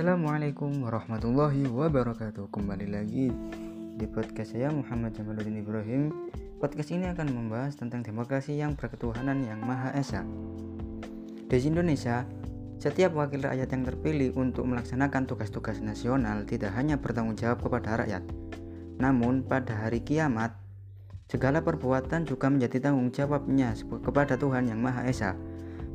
Assalamualaikum warahmatullahi wabarakatuh. Kembali lagi di podcast saya Muhammad Jamaluddin Ibrahim. Podcast ini akan membahas tentang demokrasi yang berketuhanan yang Maha Esa. Di Indonesia, setiap wakil rakyat yang terpilih untuk melaksanakan tugas-tugas nasional tidak hanya bertanggung jawab kepada rakyat. Namun pada hari kiamat, segala perbuatan juga menjadi tanggung jawabnya kepada Tuhan yang Maha Esa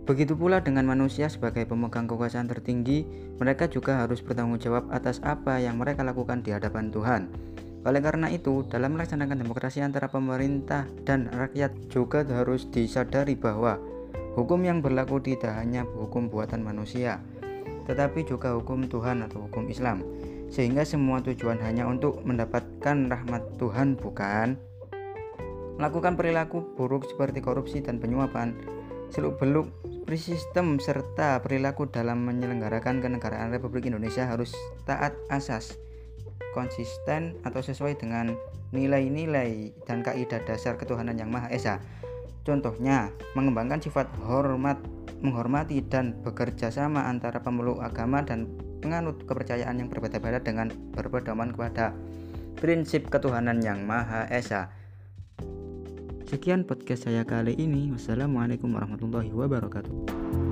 Begitu pula dengan manusia sebagai pemegang kekuasaan tertinggi, mereka juga harus bertanggung jawab atas apa yang mereka lakukan di hadapan Tuhan. Oleh karena itu, dalam melaksanakan demokrasi antara pemerintah dan rakyat juga harus disadari bahwa hukum yang berlaku tidak hanya hukum buatan manusia, tetapi juga hukum Tuhan atau hukum Islam. Sehingga semua tujuan hanya untuk mendapatkan rahmat Tuhan bukan melakukan perilaku buruk seperti korupsi dan penyuapan seluk-beluk sistem serta perilaku dalam menyelenggarakan kenegaraan Republik Indonesia harus taat asas, konsisten atau sesuai dengan nilai-nilai dan kaidah dasar ketuhanan yang Maha Esa. Contohnya, mengembangkan sifat hormat, menghormati dan bekerja sama antara pemeluk agama dan penganut kepercayaan yang berbeda-beda dengan berpedoman kepada prinsip ketuhanan yang Maha Esa. Sekian podcast saya kali ini. Wassalamualaikum warahmatullahi wabarakatuh.